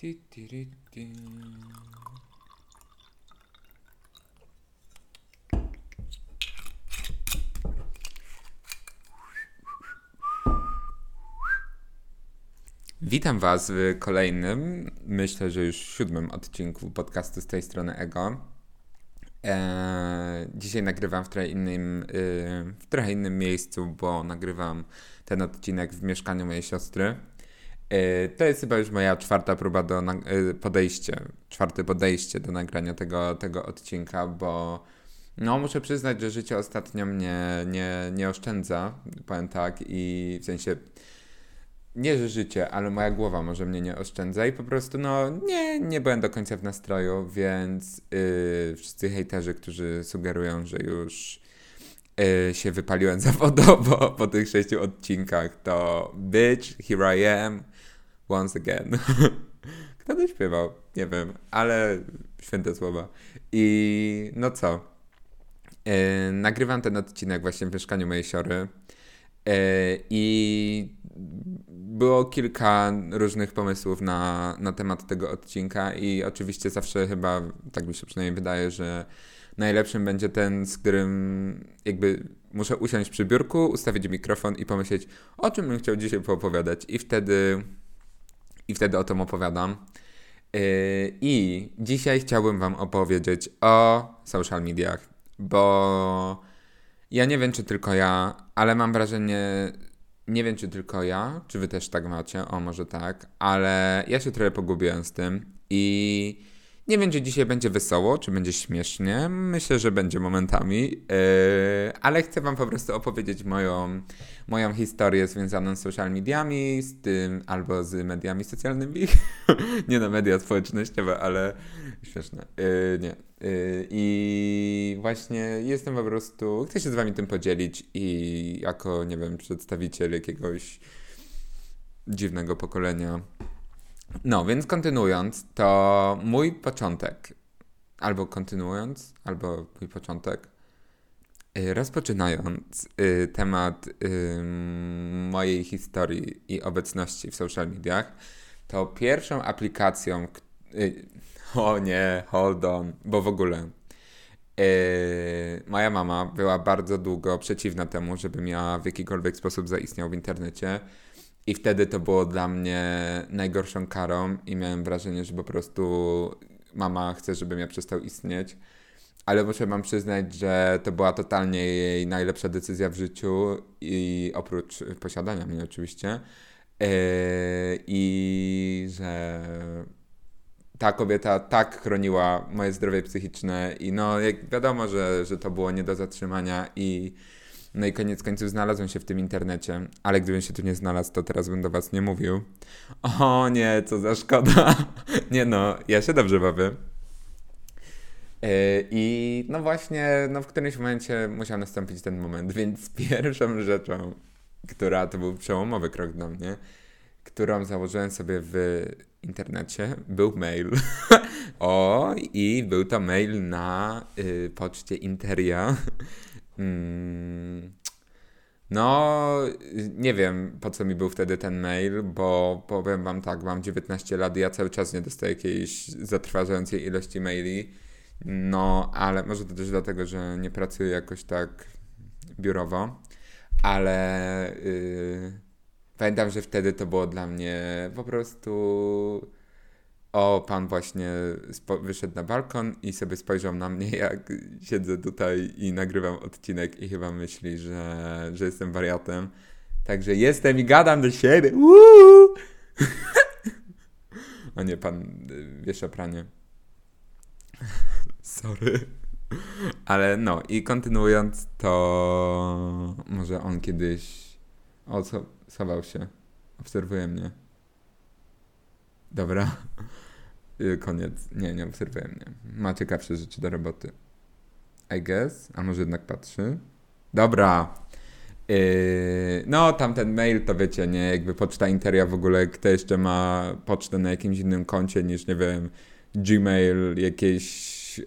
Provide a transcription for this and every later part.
Ti, ti, ri, ti. Witam Was w kolejnym, myślę, że już siódmym odcinku podcastu z tej strony Ego. Eee, dzisiaj nagrywam w trochę, innym, yy, w trochę innym miejscu, bo nagrywam ten odcinek w mieszkaniu mojej siostry. Yy, to jest chyba już moja czwarta próba do yy, podejście, czwarte podejście do nagrania tego, tego odcinka, bo no muszę przyznać, że życie ostatnio mnie nie, nie oszczędza, powiem tak, i w sensie nie, że życie, ale moja głowa może mnie nie oszczędza i po prostu, no, nie, nie byłem do końca w nastroju, więc yy, wszyscy hejterzy, którzy sugerują, że już yy, się wypaliłem zawodowo po tych sześciu odcinkach, to bitch, here I am, once again. Kto to śpiewał? Nie wiem, ale święte słowa. I no co? Yy, nagrywam ten odcinek właśnie w mieszkaniu mojej siory. Yy, I było kilka różnych pomysłów na, na temat tego odcinka i oczywiście zawsze chyba, tak mi się przynajmniej wydaje, że najlepszym będzie ten, z którym jakby muszę usiąść przy biurku, ustawić mikrofon i pomyśleć, o czym bym chciał dzisiaj poopowiadać i wtedy, i wtedy o tym opowiadam. Yy, I dzisiaj chciałbym Wam opowiedzieć o social mediach, bo ja nie wiem, czy tylko ja, ale mam wrażenie, nie wiem, czy tylko ja, czy wy też tak macie, o może tak, ale ja się trochę pogubiłem z tym i nie wiem, czy dzisiaj będzie wesoło, czy będzie śmiesznie. Myślę, że będzie momentami, yy, ale chcę Wam po prostu opowiedzieć moją, moją historię związaną z social mediami, z tym albo z mediami socjalnymi. nie na media społecznościowe, ale śmieszne. Yy, nie. Yy, I właśnie jestem po prostu, chcę się z Wami tym podzielić i jako, nie wiem, przedstawiciel jakiegoś dziwnego pokolenia no, więc kontynuując, to mój początek, albo kontynuując, albo mój początek, y, rozpoczynając y, temat mojej historii i obecności w social mediach, to pierwszą aplikacją, y, o nie, hold on, bo w ogóle moja mama była bardzo długo przeciwna temu, żebym ja w jakikolwiek sposób zaistniał w internecie i wtedy to było dla mnie najgorszą karą i miałem wrażenie, że po prostu mama chce, żebym ja przestał istnieć. Ale muszę wam przyznać, że to była totalnie jej najlepsza decyzja w życiu i oprócz posiadania mnie oczywiście. Yy, I że ta kobieta tak chroniła moje zdrowie psychiczne i no jak wiadomo, że, że to było nie do zatrzymania i no i koniec końców znalazłem się w tym internecie, ale gdybym się tu nie znalazł, to teraz bym do was nie mówił. O nie, co za szkoda. nie no, ja się dobrze bawię. E, I no właśnie, no w którymś momencie musiał nastąpić ten moment, więc pierwszą rzeczą, która to był przełomowy krok dla mnie, którą założyłem sobie w internecie, był mail. o, i był to mail na y, poczcie Interia. Mm, no, nie wiem po co mi był wtedy ten mail, bo powiem wam tak, mam 19 lat i ja cały czas nie dostaję jakiejś zatrważającej ilości maili. No, ale może to też dlatego, że nie pracuję jakoś tak biurowo, ale yy, pamiętam, że wtedy to było dla mnie po prostu o, pan właśnie wyszedł na balkon i sobie spojrzał na mnie, jak siedzę tutaj i nagrywam odcinek i chyba myśli, że, że jestem wariatem. Także jestem i gadam do siebie. Uuu! o nie, pan y, wiesza pranie. Sorry. Ale no, i kontynuując, to może on kiedyś. O? Schował się. Obserwuje mnie. Dobra. Y, koniec. Nie, nie obserwuję mnie. Ma ciekawsze rzeczy do roboty. I guess. A może jednak patrzy? Dobra. Yy, no, tamten mail to wiecie, nie? Jakby poczta Interia w ogóle, kto jeszcze ma pocztę na jakimś innym koncie niż, nie wiem, Gmail, jakieś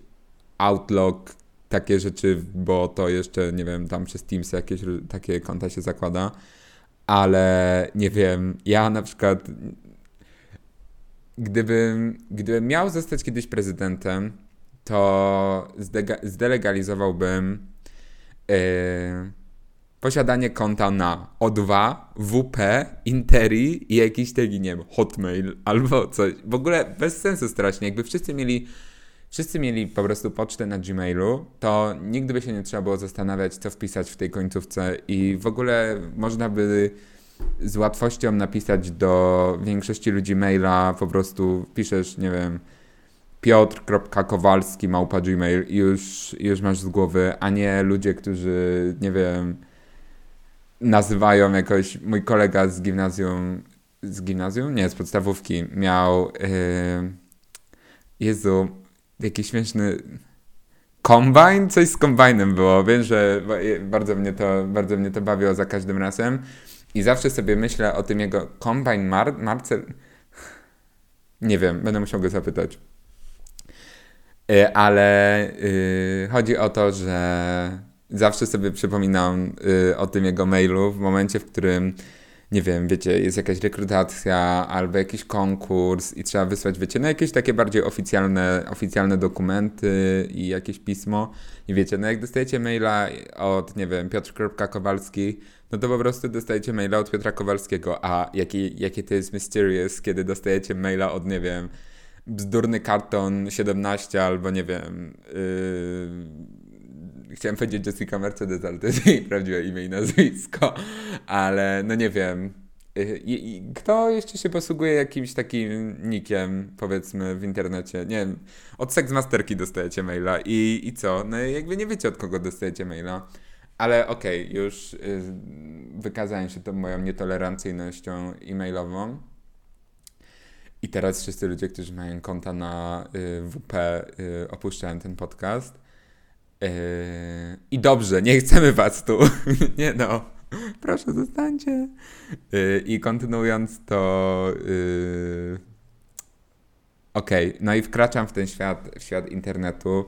Outlook, takie rzeczy, bo to jeszcze, nie wiem, tam przez Teams jakieś takie konta się zakłada. Ale nie wiem, ja na przykład gdybym, gdybym miał zostać kiedyś prezydentem, to zdelegalizowałbym yy, posiadanie konta na O2, WP, Interi i jakiś taki, nie wiem, Hotmail albo coś. W ogóle bez sensu strasznie. Jakby wszyscy mieli, wszyscy mieli po prostu pocztę na Gmailu, to nigdy by się nie trzeba było zastanawiać, co wpisać w tej końcówce i w ogóle można by z łatwością napisać do większości ludzi maila, po prostu piszesz, nie wiem, piotr.kowalski małpa gmail i już, już masz z głowy, a nie ludzie, którzy, nie wiem, nazywają jakoś, mój kolega z gimnazjum, z gimnazjum? Nie, z podstawówki miał, yy, Jezu, jakiś śmieszny kombajn? Coś z kombajnem było, wiem, że bardzo mnie to, bardzo mnie to bawiło za każdym razem i zawsze sobie myślę o tym jego kombajn Mar Marcel... Nie wiem, będę musiał go zapytać. Yy, ale yy, chodzi o to, że zawsze sobie przypominam yy, o tym jego mailu w momencie, w którym nie wiem, wiecie, jest jakaś rekrutacja albo jakiś konkurs i trzeba wysłać, wiecie, no jakieś takie bardziej oficjalne, oficjalne dokumenty i jakieś pismo. I wiecie, no jak dostajecie maila od, nie wiem, Piotr Kowalski, no to po prostu dostajecie maila od Piotra Kowalskiego. A jaki, jakie to jest mysterious, kiedy dostajecie maila od, nie wiem, bzdurny karton 17 albo nie wiem. Yy, chciałem powiedzieć Jessica Mercedes, ale to jest jej prawdziwe imię i nazwisko. Ale no nie wiem. Yy, kto jeszcze się posługuje jakimś takim nikiem, powiedzmy, w internecie? Nie wiem, od Sexmasterki dostajecie maila i, i co? No jakby nie wiecie, od kogo dostajecie maila. Ale okej, okay, już yy, wykazałem się tą moją nietolerancyjnością e-mailową. I teraz wszyscy ludzie, którzy mają konta na y, WP, y, opuszczają ten podcast. Y, I dobrze, nie chcemy was tu. nie no, proszę zostańcie. Y, I kontynuując to. Y, okej, okay. no i wkraczam w ten świat, w świat internetu.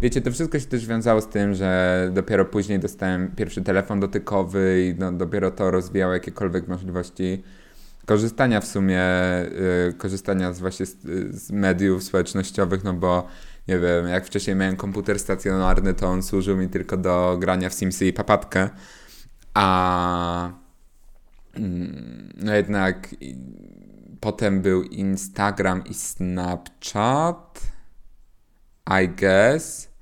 Wiecie, to wszystko się też wiązało z tym, że dopiero później dostałem pierwszy telefon dotykowy i no, dopiero to rozwijało jakiekolwiek możliwości korzystania w sumie, y, korzystania z właśnie z, z, mediów społecznościowych, no bo nie wiem, jak wcześniej miałem komputer stacjonarny, to on służył mi tylko do grania w Simsy i papatkę, a mm, no jednak potem był Instagram i Snapchat, I guess.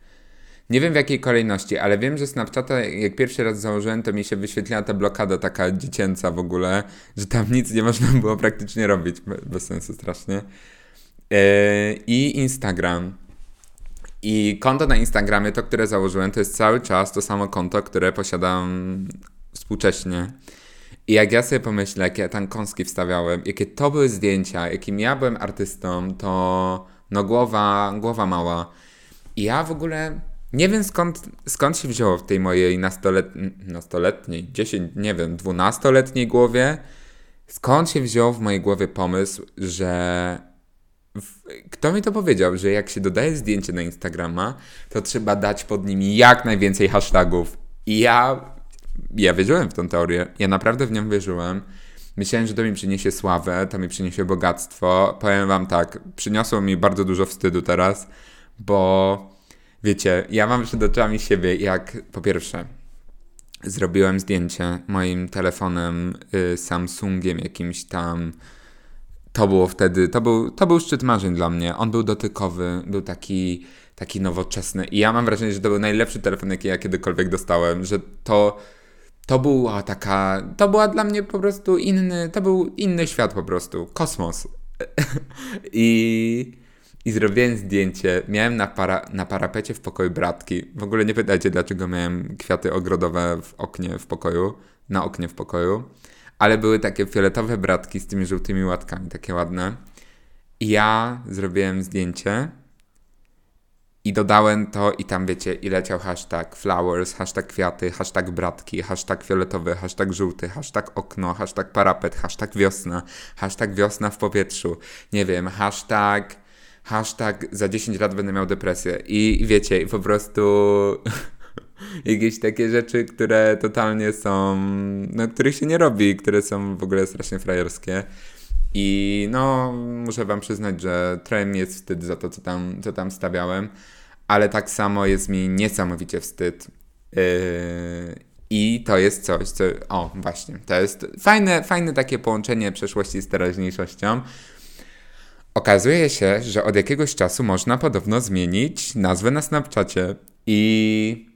Nie wiem w jakiej kolejności, ale wiem, że Snapchata jak pierwszy raz założyłem, to mi się wyświetliła ta blokada taka dziecięca w ogóle, że tam nic nie można było praktycznie robić. Bez sensu strasznie. Yy, I Instagram. I konto na Instagramie, to które założyłem, to jest cały czas to samo konto, które posiadam współcześnie. I jak ja sobie pomyślę, jakie tam kąski wstawiałem, jakie to były zdjęcia, jakim ja byłem artystą, to no głowa, głowa mała. I ja w ogóle nie wiem skąd, skąd się wzięło w tej mojej nastolet, nastoletniej, 10, nie wiem, dwunastoletniej głowie, skąd się wziął w mojej głowie pomysł, że kto mi to powiedział, że jak się dodaje zdjęcie na Instagrama, to trzeba dać pod nimi jak najwięcej hashtagów. I ja, ja wierzyłem w tą teorię. Ja naprawdę w nią wierzyłem. Myślałem, że to mi przyniesie sławę, to mi przyniesie bogactwo. Powiem wam tak, przyniosło mi bardzo dużo wstydu teraz, bo Wiecie, ja mam przed oczami siebie, jak po pierwsze zrobiłem zdjęcie moim telefonem y, Samsungiem jakimś tam. To było wtedy, to był, to był szczyt marzeń dla mnie. On był dotykowy, był taki, taki nowoczesny. I ja mam wrażenie, że to był najlepszy telefon, jaki ja kiedykolwiek dostałem, że to, to była taka, to była dla mnie po prostu inny, to był inny świat po prostu, kosmos. I i zrobiłem zdjęcie. Miałem na, para, na parapecie w pokoju bratki. W ogóle nie pytajcie, dlaczego miałem kwiaty ogrodowe w oknie w pokoju, na oknie w pokoju. Ale były takie fioletowe bratki z tymi żółtymi łatkami, takie ładne. I ja zrobiłem zdjęcie i dodałem to i tam wiecie, i leciał hashtag flowers, hashtag kwiaty, hashtag bratki, hashtag fioletowy, hashtag żółty, hashtag okno, hashtag parapet, hashtag wiosna, hashtag wiosna w powietrzu, nie wiem, hashtag hashtag za 10 lat będę miał depresję. I, i wiecie, po prostu jakieś takie rzeczy, które totalnie są, no których się nie robi, które są w ogóle strasznie frajerskie. I no, muszę wam przyznać, że mi jest wstyd za to, co tam, co tam stawiałem, ale tak samo jest mi niesamowicie wstyd. Yy, I to jest coś, co. O, właśnie, to jest fajne, fajne takie połączenie przeszłości z teraźniejszością. Okazuje się, że od jakiegoś czasu można podobno zmienić nazwę na Snapchacie. I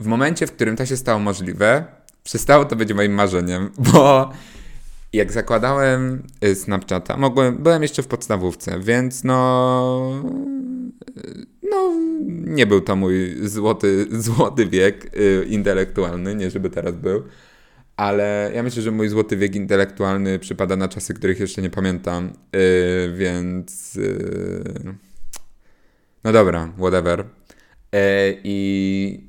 w momencie, w którym to się stało możliwe, przestało to być moim marzeniem, bo jak zakładałem y, Snapchata, mogłem, byłem jeszcze w podstawówce, więc no. No, nie był to mój złoty, złoty wiek y, intelektualny, nie żeby teraz był. Ale ja myślę, że mój złoty wiek intelektualny przypada na czasy, których jeszcze nie pamiętam, y, więc. Y, no dobra, whatever. Y, I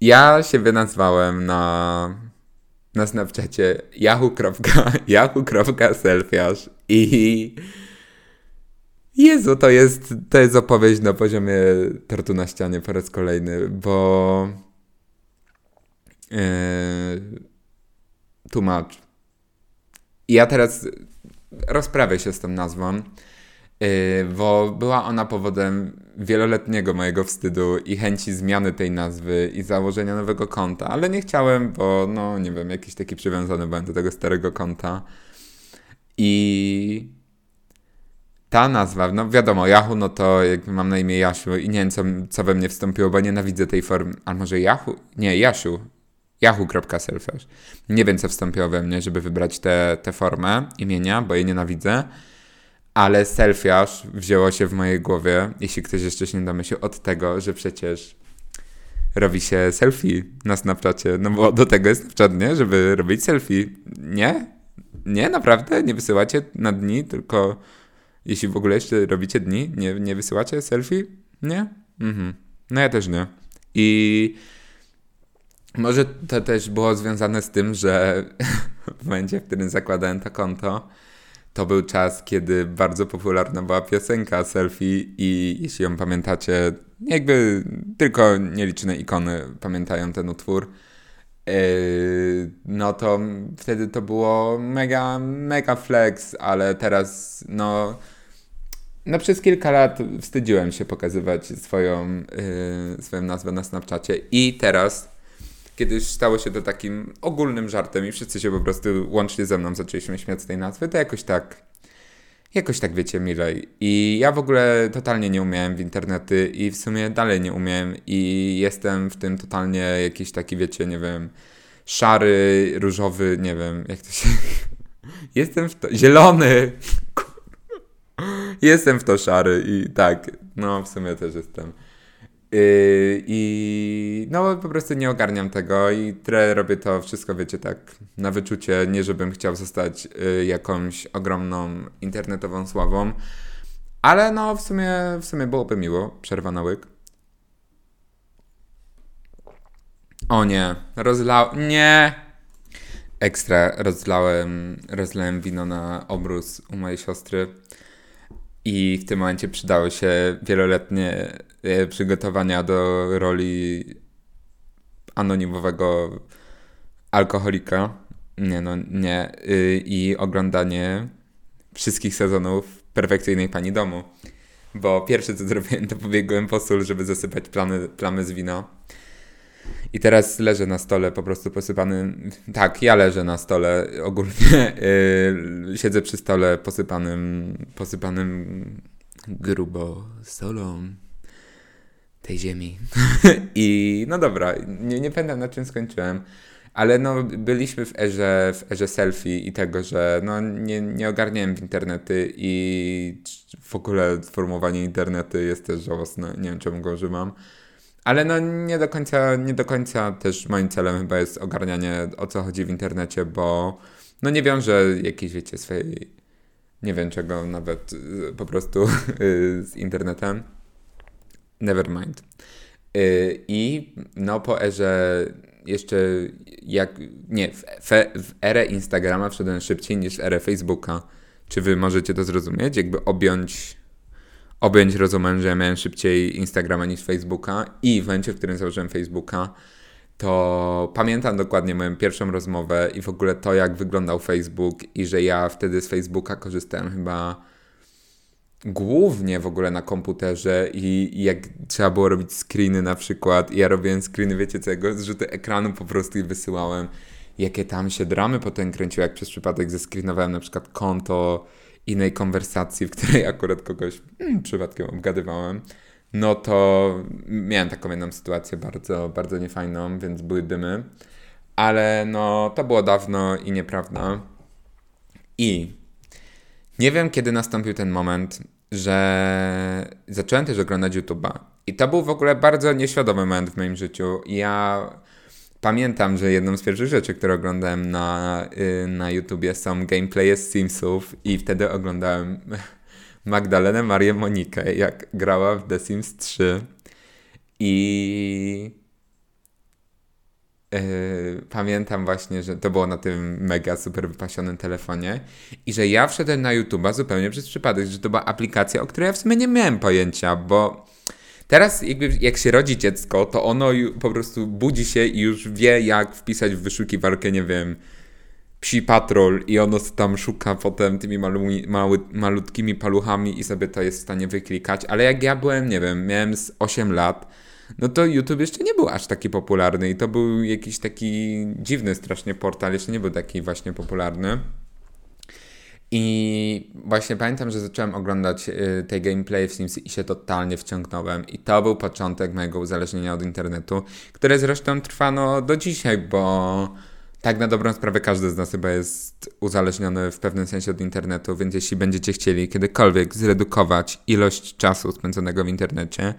ja się wynazwałem na na Snapchacie yahoo.selfiarz i Jezu, to jest, to jest opowieść na poziomie tortu na ścianie po raz kolejny, bo yy, tłumacz. Ja teraz rozprawię się z tą nazwą, bo była ona powodem wieloletniego mojego wstydu i chęci zmiany tej nazwy i założenia nowego konta, ale nie chciałem, bo no nie wiem, jakiś taki przywiązany byłem do tego starego konta. I ta nazwa, no wiadomo, Yahoo, no to jakby mam na imię Jasiu i nie wiem, co, co we mnie wstąpiło, bo nienawidzę tej formy, a może Yahoo? Nie, Jasiu. Yahoo.selfish. Nie wiem, co wstąpiło we mnie, żeby wybrać tę formę imienia, bo jej nienawidzę ale selfiaż wzięło się w mojej głowie, jeśli ktoś jeszcze się nie domyślił, od tego, że przecież robi się selfie na Snapchacie, no bo do tego jest Snapchat, nie? Żeby robić selfie. Nie? Nie, naprawdę? Nie wysyłacie na dni, tylko jeśli w ogóle jeszcze robicie dni, nie, nie wysyłacie selfie? Nie? Mhm. No ja też nie. I może to też było związane z tym, że w momencie, w którym zakładałem to konto, to był czas, kiedy bardzo popularna była piosenka Selfie i jeśli ją pamiętacie, jakby tylko nieliczne ikony pamiętają ten utwór, yy, no to wtedy to było mega, mega flex, ale teraz no, no przez kilka lat wstydziłem się pokazywać swoją, yy, swoją nazwę na Snapchacie i teraz kiedy już stało się to takim ogólnym żartem i wszyscy się po prostu łącznie ze mną zaczęliśmy śmiać z tej nazwy, to jakoś tak, jakoś tak wiecie, milej. I ja w ogóle totalnie nie umiałem w internety i w sumie dalej nie umiem i jestem w tym totalnie jakiś taki, wiecie, nie wiem, szary, różowy, nie wiem, jak to się... Jestem w to... Zielony! Jestem w to szary i tak, no w sumie też jestem. Yy, I no po prostu nie ogarniam tego i tyle robię to wszystko, wiecie, tak na wyczucie, nie żebym chciał zostać yy, jakąś ogromną internetową sławą, ale no w sumie, w sumie byłoby miło, przerwa na łyk. O nie, rozlał, nie! Ekstra, rozlałem, rozlałem wino na obrus u mojej siostry i w tym momencie przydały się wieloletnie e, przygotowania do roli anonimowego alkoholika. Nie, no nie. Y, I oglądanie wszystkich sezonów perfekcyjnej pani domu. Bo pierwsze co zrobiłem, to pobiegłem po sól, żeby zasypać plamy, plamy z wina. I teraz leżę na stole po prostu posypany. Tak, ja leżę na stole ogólnie. Yy, siedzę przy stole posypanym, posypanym grubo solą tej ziemi. I no dobra, nie, nie pamiętam na czym skończyłem. Ale no, byliśmy w erze, w erze selfie i tego, że no, nie, nie ogarniałem w internety i w ogóle sformułowanie internety jest też żałosne. Nie wiem, czemu go używam. Ale no nie do końca, nie do końca też moim celem chyba jest ogarnianie o co chodzi w internecie, bo no nie wiążę jakiejś, wiecie, swojej, nie wiem czego nawet y, po prostu y, z internetem. Never mind. Y, I no po erze jeszcze jak, nie, w, w erę Instagrama wszedłem szybciej niż w erę Facebooka. Czy wy możecie to zrozumieć? Jakby objąć objąć rozumem, że miałem szybciej Instagrama niż Facebooka i w momencie, w którym założyłem Facebooka, to pamiętam dokładnie moją pierwszą rozmowę i w ogóle to, jak wyglądał Facebook i że ja wtedy z Facebooka korzystałem chyba głównie w ogóle na komputerze i, jak trzeba było robić screeny na przykład. I ja robiłem screeny, wiecie co, zrzuty ekranu po prostu i wysyłałem. Jakie tam się dramy potem kręciły, jak przez przypadek zescreenowałem na przykład konto innej konwersacji, w której akurat kogoś hmm, przypadkiem obgadywałem, no to miałem taką jedną sytuację bardzo, bardzo niefajną, więc były dymy. Ale no, to było dawno i nieprawda. I nie wiem, kiedy nastąpił ten moment, że zacząłem też oglądać YouTube'a. I to był w ogóle bardzo nieświadomy moment w moim życiu. Ja pamiętam, że jedną z pierwszych rzeczy, które oglądałem na, y, na YouTubie są gameplaye z Simsów i wtedy oglądałem Magdalenę Marię Monikę, jak grała w The Sims 3 i yy, pamiętam właśnie, że to było na tym mega super wypasionym telefonie i że ja wszedłem na YouTube'a zupełnie przez przypadek, że to była aplikacja, o której ja w sumie nie miałem pojęcia, bo Teraz jakby jak się rodzi dziecko, to ono po prostu budzi się i już wie, jak wpisać w wyszukiwarkę, nie wiem, psi patrol i ono tam szuka potem tymi malu, mały, malutkimi paluchami i sobie to jest w stanie wyklikać. Ale jak ja byłem, nie wiem, miałem z 8 lat, no to YouTube jeszcze nie był aż taki popularny i to był jakiś taki dziwny strasznie portal, jeszcze nie był taki właśnie popularny. I właśnie pamiętam, że zacząłem oglądać y, te gameplay w Sims i się totalnie wciągnąłem. I to był początek mojego uzależnienia od internetu, które zresztą trwa no, do dzisiaj, bo tak na dobrą sprawę każdy z nas chyba jest uzależniony w pewnym sensie od internetu, więc jeśli będziecie chcieli kiedykolwiek zredukować ilość czasu spędzonego w internecie,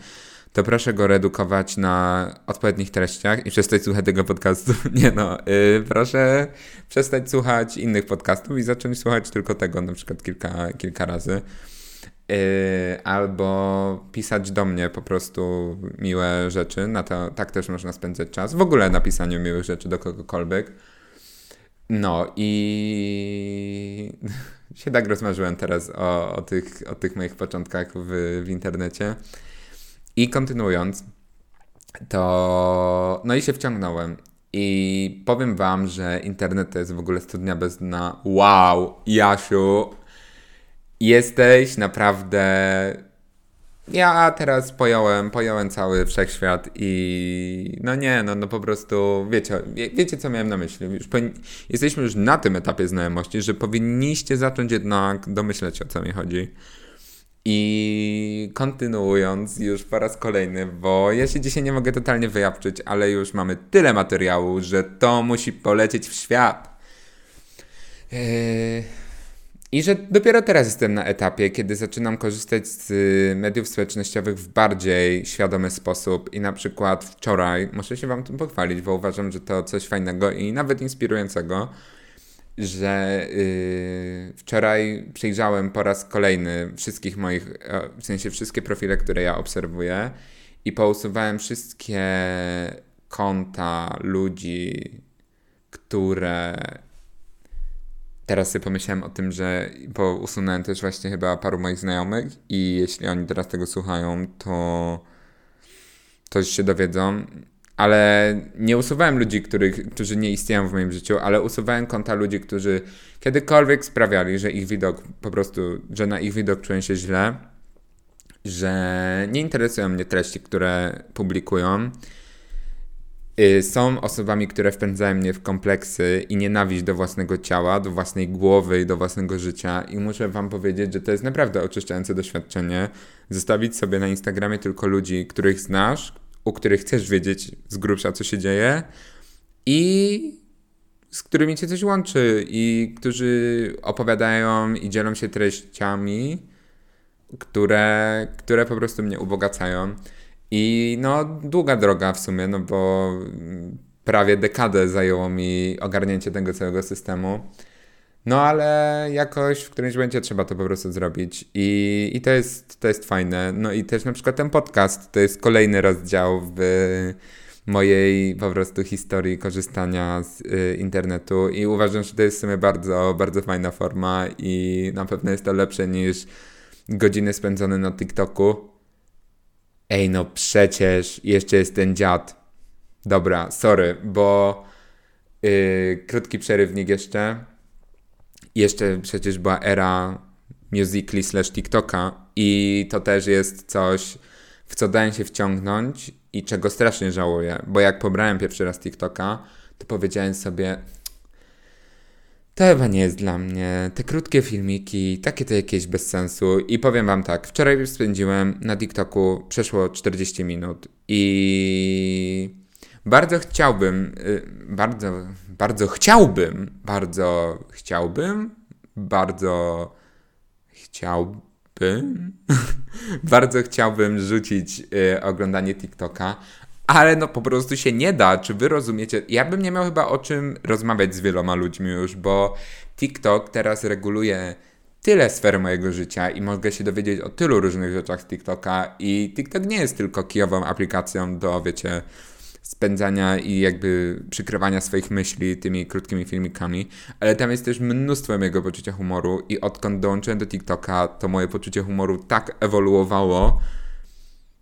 to proszę go redukować na odpowiednich treściach i przestać słuchać tego podcastu. Nie no, yy, proszę przestać słuchać innych podcastów i zacząć słuchać tylko tego, na przykład kilka, kilka razy. Yy, albo pisać do mnie po prostu miłe rzeczy, na to tak też można spędzać czas. W ogóle na pisaniu miłych rzeczy do kogokolwiek. No i się tak rozmarzyłem teraz o, o, tych, o tych moich początkach w, w internecie. I kontynuując, to no i się wciągnąłem. I powiem wam, że internet to jest w ogóle studnia bez dna. Wow, Jasiu, jesteś naprawdę. Ja teraz pojąłem, pojąłem cały wszechświat i no nie, no, no po prostu wiecie, wiecie co miałem na myśli. Już jesteśmy już na tym etapie znajomości, że powinniście zacząć jednak domyśleć o co mi chodzi. I kontynuując już po raz kolejny, bo ja się dzisiaj nie mogę totalnie wyjawczyć, ale już mamy tyle materiału, że to musi polecieć w świat. Yy... I że dopiero teraz jestem na etapie, kiedy zaczynam korzystać z mediów społecznościowych w bardziej świadomy sposób. I na przykład wczoraj, muszę się Wam tym pochwalić, bo uważam, że to coś fajnego i nawet inspirującego że yy, wczoraj przejrzałem po raz kolejny wszystkich moich, e, w sensie wszystkie profile, które ja obserwuję i pousuwałem wszystkie konta ludzi, które teraz sobie pomyślałem o tym, że bo usunąłem też właśnie chyba paru moich znajomych i jeśli oni teraz tego słuchają, to coś się dowiedzą ale nie usuwałem ludzi, których, którzy nie istnieją w moim życiu, ale usuwałem konta ludzi, którzy kiedykolwiek sprawiali, że ich widok po prostu, że na ich widok czuję się źle, że nie interesują mnie treści, które publikują. Y, są osobami, które wpędzają mnie w kompleksy i nienawiść do własnego ciała, do własnej głowy i do własnego życia. I muszę Wam powiedzieć, że to jest naprawdę oczyszczające doświadczenie. Zostawić sobie na Instagramie tylko ludzi, których znasz, u których chcesz wiedzieć z grubsza, co się dzieje i z którymi cię coś łączy i którzy opowiadają i dzielą się treściami, które, które po prostu mnie ubogacają. I no, długa droga w sumie, no bo prawie dekadę zajęło mi ogarnięcie tego całego systemu. No ale jakoś w którymś momencie trzeba to po prostu zrobić i, i to, jest, to jest fajne. No i też na przykład ten podcast to jest kolejny rozdział w mojej po prostu historii korzystania z y, internetu i uważam, że to jest w sumie bardzo, bardzo fajna forma i na pewno jest to lepsze niż godziny spędzone na TikToku. Ej, no przecież jeszcze jest ten dziad Dobra, sorry, bo yy, krótki przerywnik jeszcze. Jeszcze przecież była era Musically slash TikToka i to też jest coś, w co dałem się wciągnąć i czego strasznie żałuję, bo jak pobrałem pierwszy raz TikToka, to powiedziałem sobie, to chyba nie jest dla mnie. Te krótkie filmiki, takie to jakieś bez sensu. I powiem wam tak, wczoraj spędziłem na TikToku przeszło 40 minut i bardzo chciałbym, y, bardzo, bardzo chciałbym, bardzo chciałbym, bardzo chciałbym, bardzo chciałbym rzucić y, oglądanie TikToka, ale no po prostu się nie da. Czy wy rozumiecie? Ja bym nie miał chyba o czym rozmawiać z wieloma ludźmi już, bo TikTok teraz reguluje tyle sfer mojego życia i mogę się dowiedzieć o tylu różnych rzeczach z TikToka i TikTok nie jest tylko kijową aplikacją do, wiecie, spędzania i jakby przykrywania swoich myśli tymi krótkimi filmikami, ale tam jest też mnóstwo mojego poczucia humoru i odkąd dołączyłem do TikToka, to moje poczucie humoru tak ewoluowało,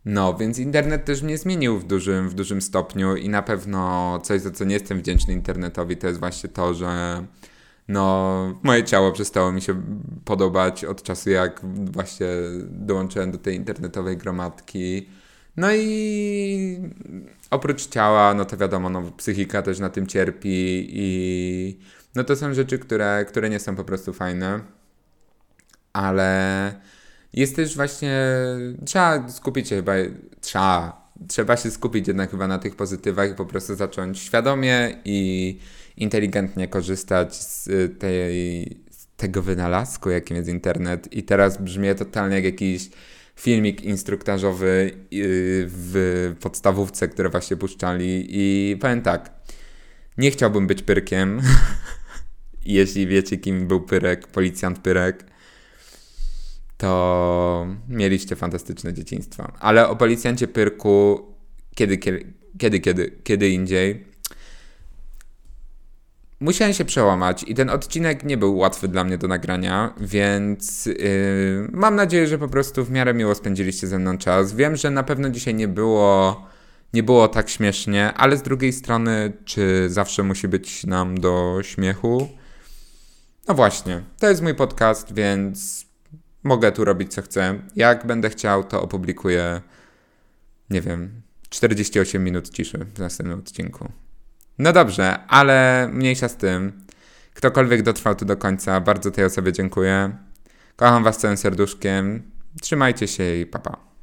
no, więc internet też mnie zmienił w dużym, w dużym stopniu i na pewno coś, za co nie jestem wdzięczny internetowi, to jest właśnie to, że no, moje ciało przestało mi się podobać od czasu, jak właśnie dołączyłem do tej internetowej gromadki. No i oprócz ciała, no to wiadomo, no, psychika też na tym cierpi i no to są rzeczy, które, które nie są po prostu fajne, ale jest też właśnie, trzeba skupić się chyba, trzeba, trzeba się skupić jednak chyba na tych pozytywach i po prostu zacząć świadomie i inteligentnie korzystać z, tej, z tego wynalazku, jakim jest internet. I teraz brzmi totalnie jak jakiś filmik instruktażowy y, w podstawówce, które właśnie puszczali. I powiem tak, nie chciałbym być pyrkiem. Jeśli wiecie, kim był Pyrek, policjant Pyrek to mieliście fantastyczne dzieciństwo. Ale o policjancie Pyrku kiedy, kiedy, kiedy, kiedy indziej. Musiałem się przełamać i ten odcinek nie był łatwy dla mnie do nagrania, więc yy, mam nadzieję, że po prostu w miarę miło spędziliście ze mną czas. Wiem, że na pewno dzisiaj nie było, nie było tak śmiesznie, ale z drugiej strony, czy zawsze musi być nam do śmiechu? No właśnie, to jest mój podcast, więc mogę tu robić co chcę. Jak będę chciał, to opublikuję, nie wiem, 48 minut ciszy w następnym odcinku. No dobrze, ale mniejsza z tym. Ktokolwiek dotrwał tu do końca, bardzo tej osobie dziękuję. Kocham Was całym serduszkiem. Trzymajcie się i papa. Pa.